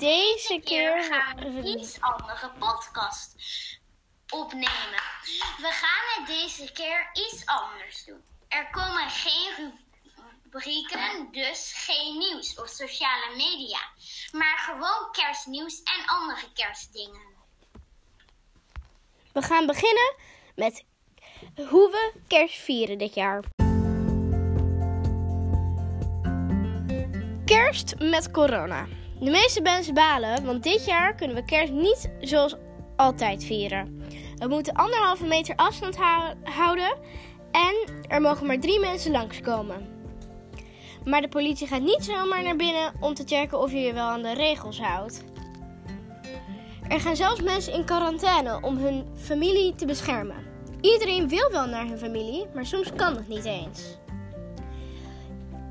deze keer gaan we een iets andere podcast opnemen. We gaan het deze keer iets anders doen. Er komen geen rubrieken, dus geen nieuws of sociale media. Maar gewoon kerstnieuws en andere kerstdingen. We gaan beginnen met hoe we kerst vieren dit jaar. Kerst met corona. De meeste mensen balen, want dit jaar kunnen we kerst niet zoals altijd vieren. We moeten anderhalve meter afstand houden en er mogen maar drie mensen langskomen. Maar de politie gaat niet zomaar naar binnen om te checken of je je wel aan de regels houdt. Er gaan zelfs mensen in quarantaine om hun familie te beschermen. Iedereen wil wel naar hun familie, maar soms kan het niet eens.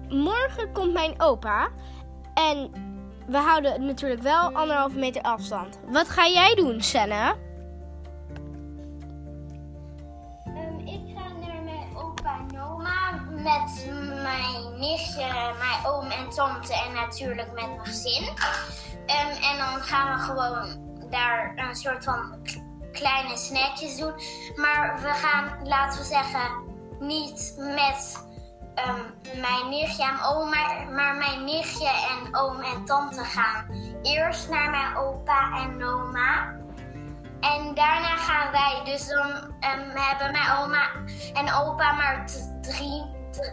Morgen komt mijn opa en we houden natuurlijk wel anderhalve meter afstand. Wat ga jij doen, Senna? Um, ik ga naar mijn opa en oma met mijn nichtje, mijn oom en tante en natuurlijk met mijn gezin. Um, en dan gaan we gewoon daar een soort van kleine snackjes doen. Maar we gaan, laten we zeggen, niet met um, mijn nichtje en oom, maar, maar mijn nichtje en oom en tante gaan eerst naar mijn opa en oma. En daarna gaan wij. Dus dan um, hebben mijn oma en opa maar drie,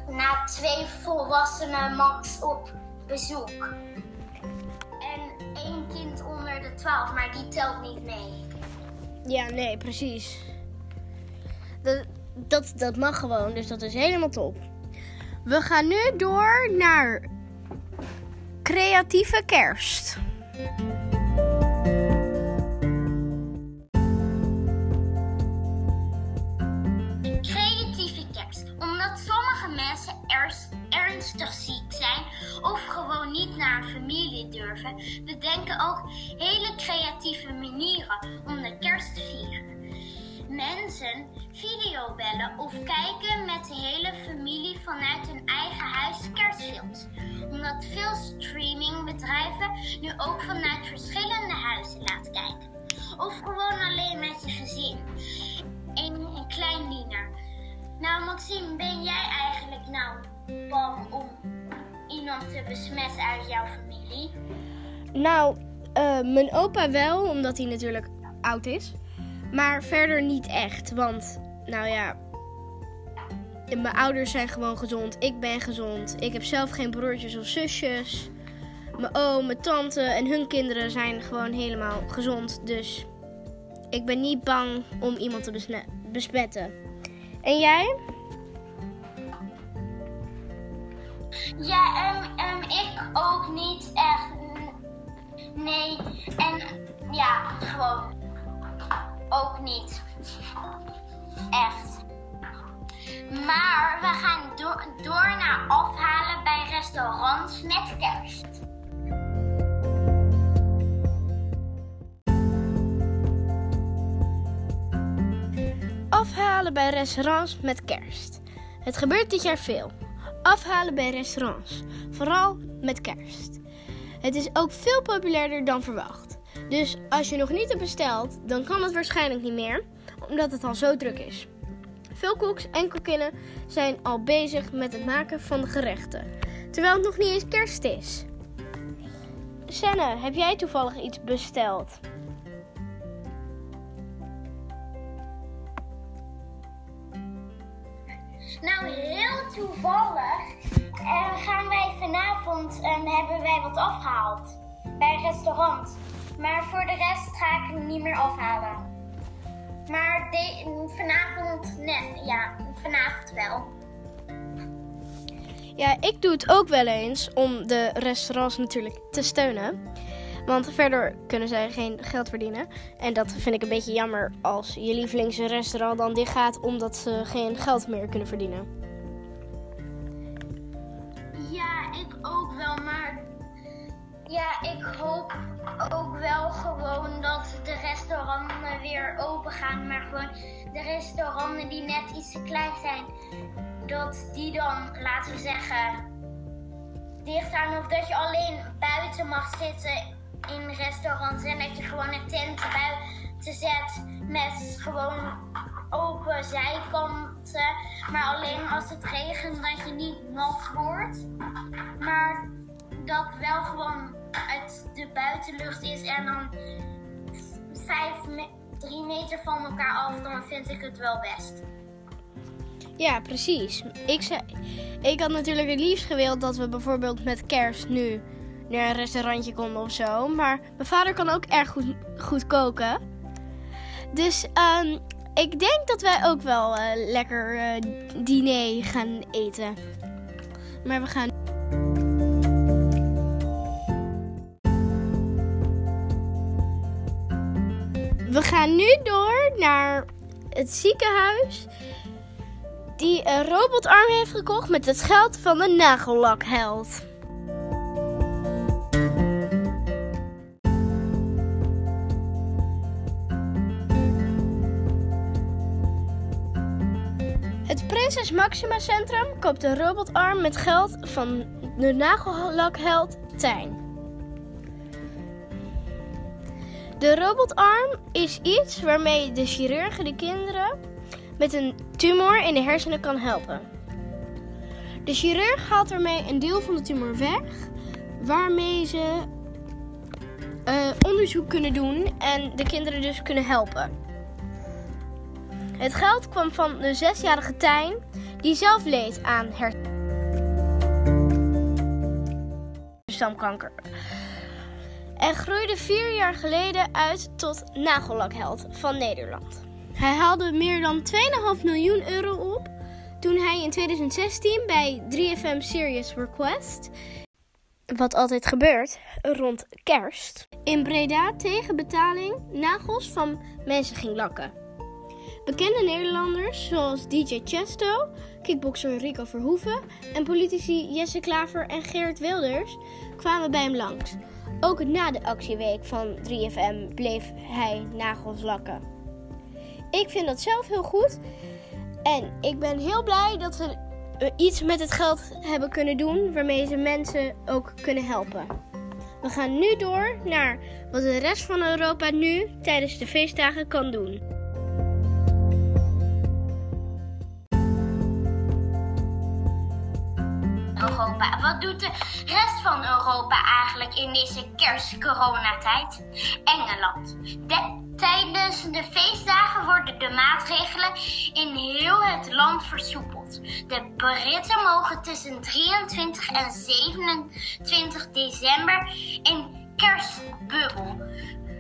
na twee volwassenen max op bezoek. En één kind onder de twaalf, maar die telt niet mee. Ja, nee, precies. Dat, dat, dat mag gewoon, dus dat is helemaal top. We gaan nu door naar creatieve kerst. Creatieve kerst. Omdat sommige mensen ernstig ziek zijn of gewoon niet naar een familie durven, bedenken ook hele creatieve manieren om de kerst te vieren mensen videobellen of kijken met de hele familie vanuit hun eigen huis kerstfilms. Omdat veel streamingbedrijven nu ook vanuit verschillende huizen laten kijken. Of gewoon alleen met je gezin. Een, een klein diener. Nou Maxime, ben jij eigenlijk nou bang om iemand te besmetten uit jouw familie? Nou, uh, mijn opa wel, omdat hij natuurlijk oud is. Maar verder niet echt. Want, nou ja. Mijn ouders zijn gewoon gezond. Ik ben gezond. Ik heb zelf geen broertjes of zusjes. Mijn oom, mijn tante en hun kinderen zijn gewoon helemaal gezond. Dus ik ben niet bang om iemand te besmetten. En jij? Ja, um, um, ik ook niet echt. Nee. En ja, gewoon ook niet. Echt. Maar we gaan do door naar afhalen bij restaurants met kerst. Afhalen bij restaurants met kerst. Het gebeurt dit jaar veel. Afhalen bij restaurants, vooral met kerst. Het is ook veel populairder dan verwacht. Dus als je nog niet hebt besteld, dan kan het waarschijnlijk niet meer, omdat het al zo druk is. Veel koks en kokinnen zijn al bezig met het maken van de gerechten, terwijl het nog niet eens kerst is. Senne, heb jij toevallig iets besteld? Nou, heel toevallig uh, gaan wij vanavond en uh, hebben wij wat afgehaald bij een restaurant. Maar voor de rest ga ik hem niet meer afhalen. Maar vanavond, net, ja, vanavond wel. Ja, ik doe het ook wel eens om de restaurants natuurlijk te steunen. Want verder kunnen zij geen geld verdienen. En dat vind ik een beetje jammer als je lievelingsrestaurant dan dicht gaat omdat ze geen geld meer kunnen verdienen. Ja, ik hoop ook wel gewoon dat de restaurants weer open gaan. Maar gewoon de restaurants die net iets te klein zijn, dat die dan, laten we zeggen, dicht gaan. Of dat je alleen buiten mag zitten in restaurants en dat je gewoon een tent buiten zet met gewoon open zijkanten. Maar alleen als het regent dat je niet nat wordt. Maar dat wel gewoon uit de buitenlucht is en dan vijf, drie meter van elkaar af, dan vind ik het wel best. Ja, precies. Ik, zei, ik had natuurlijk het liefst gewild dat we bijvoorbeeld met kerst nu naar een restaurantje konden of zo. Maar mijn vader kan ook erg goed, goed koken. Dus ehm, ik denk dat wij ook wel eh, lekker eh, diner gaan eten. Maar we gaan. Gaan nu door naar het ziekenhuis die een robotarm heeft gekocht met het geld van de nagellakheld. Het Prinses Maxima Centrum koopt een robotarm met geld van de nagellakheld Tijn. De robotarm is iets waarmee de chirurgen de kinderen met een tumor in de hersenen kan helpen. De chirurg haalt ermee een deel van de tumor weg, waarmee ze eh, onderzoek kunnen doen en de kinderen dus kunnen helpen. Het geld kwam van de zesjarige Tijn, die zelf leed aan hersenstamkanker. En groeide vier jaar geleden uit tot nagellakheld van Nederland. Hij haalde meer dan 2,5 miljoen euro op toen hij in 2016 bij 3FM Serious Request, wat altijd gebeurt rond kerst, in Breda tegen betaling nagels van mensen ging lakken. Bekende Nederlanders zoals DJ Chesto, kickbokser Rico Verhoeven en politici Jesse Klaver en Geert Wilders kwamen bij hem langs. Ook na de actieweek van 3FM bleef hij nagels lakken. Ik vind dat zelf heel goed. En ik ben heel blij dat we eh, iets met het geld hebben kunnen doen waarmee ze mensen ook kunnen helpen. We gaan nu door naar wat de rest van Europa nu tijdens de feestdagen kan doen. Wat doet de rest van Europa eigenlijk in deze kerst-coronatijd? Engeland. De- tijdens de feestdagen worden de maatregelen in heel het land versoepeld. De Britten mogen tussen 23 en 27 december een kerstbubbel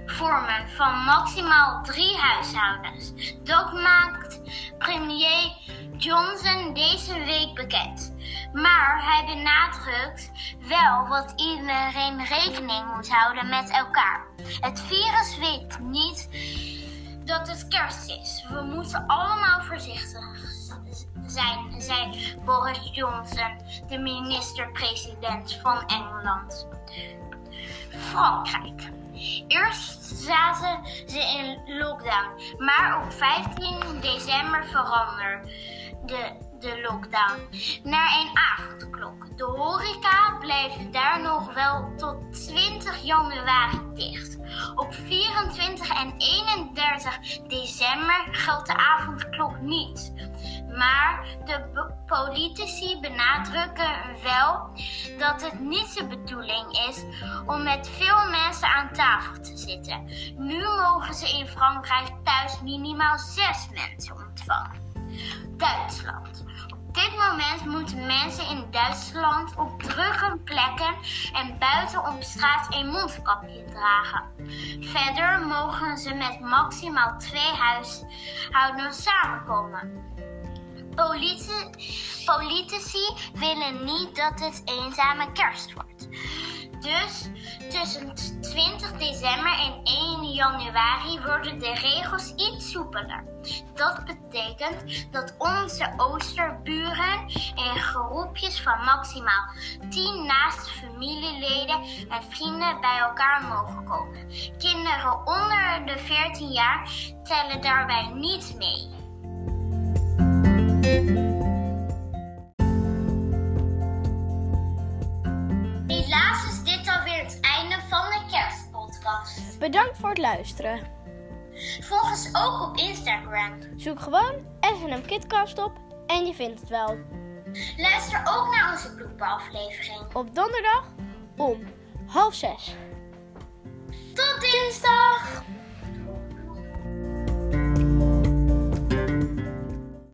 vormen van maximaal drie huishoudens. Dat maakt premier Johnson deze week bekend. Maar hij benadrukt wel dat iedereen rekening moet houden met elkaar. Het virus weet niet dat het kerst is. We moeten allemaal voorzichtig zijn, zei Boris Johnson, de minister-president van Engeland. Frankrijk. Eerst zaten ze in lockdown, maar op 15 december veranderde de lockdown naar een avondklok. De horeca blijft daar nog wel tot 20 januari dicht. Op 24 en 31 december geldt de avondklok niet. Maar de politici benadrukken wel dat het niet de bedoeling is om met veel mensen aan tafel te zitten. Nu mogen ze in Frankrijk thuis minimaal zes mensen ontvangen. Duitsland. Op dit moment moeten mensen in Duitsland op drukke plekken en buiten op straat een mondkapje dragen. Verder mogen ze met maximaal twee huishoudens samenkomen. Politi- politici willen niet dat het eenzame kerst wordt. Dus tussen 20 december en 1 januari worden de regels iets soepeler. Dat betekent dat onze oosterburen in groepjes van maximaal 10 naaste familieleden en vrienden bij elkaar mogen komen. Kinderen onder de 14 jaar tellen daarbij niet mee. Bedankt voor het luisteren. Volg ons ook op Instagram. Zoek gewoon SNM Kidcast op en je vindt het wel. Luister ook naar onze bloepenaflevering. Op donderdag om half zes. Tot dinsdag!